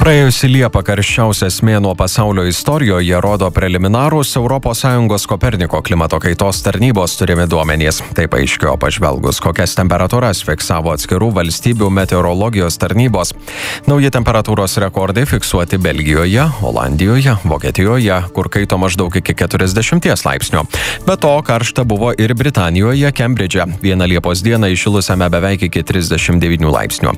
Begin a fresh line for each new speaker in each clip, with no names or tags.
Praėjusi Liepa karščiausias mėnuo pasaulio istorijoje rodo preliminarūs ES Koperniko klimato kaitos tarnybos turimi duomenys. Tai paaiškėjo pažvelgus, kokias temperatūras fiksavo atskirų valstybių meteorologijos tarnybos. Nauji temperatūros rekordai fiksuoti Belgijoje, Olandijoje, Vokietijoje, kur kaito maždaug iki 40 laipsnių. Be to, karšta buvo ir Britanijoje, Kembridže, vieną Liepos dieną išilusiame beveik iki 39 laipsnių.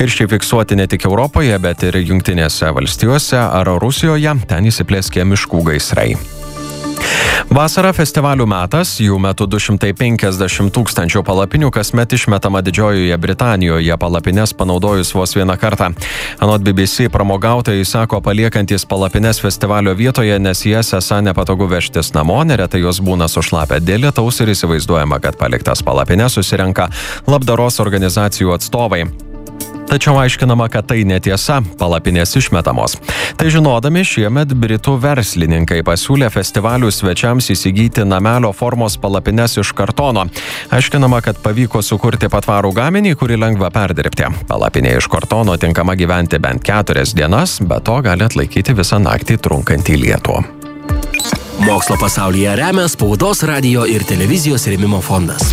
Karščiai fiksuoti ne tik Europoje, bet ir Junktinėse Junktinėse valstijose ar Rusijoje, ten įsiplėskė miškų gaisrai. Vasara festivalių metas, jų metu 250 tūkstančių palapinių kasmet išmetama Didžiojoje Britanijoje palapines panaudojus vos vieną kartą. Anot BBC pramogautojai sako paliekantis palapines festivalio vietoje, nes jas esą nepatogu vežtis namo, neretai jos būna sušlapę dėl lietaus ir įsivaizduojama, kad paliktas palapines susirenka labdaros organizacijų atstovai. Tačiau aiškinama, kad tai netiesa, palapinės išmetamos. Tai žinodami, šiemet britų verslininkai pasiūlė festivalių svečiams įsigyti namelio formos palapines iš kartono. Aiškinama, kad pavyko sukurti patvarų gaminį, kurį lengva perdirbti. Palapinė iš kartono tinkama gyventi bent keturias dienas, bet to gali atlaikyti visą naktį trunkantį lietų.
Mokslo pasaulyje remia spaudos, radio ir televizijos rėmimo fondas.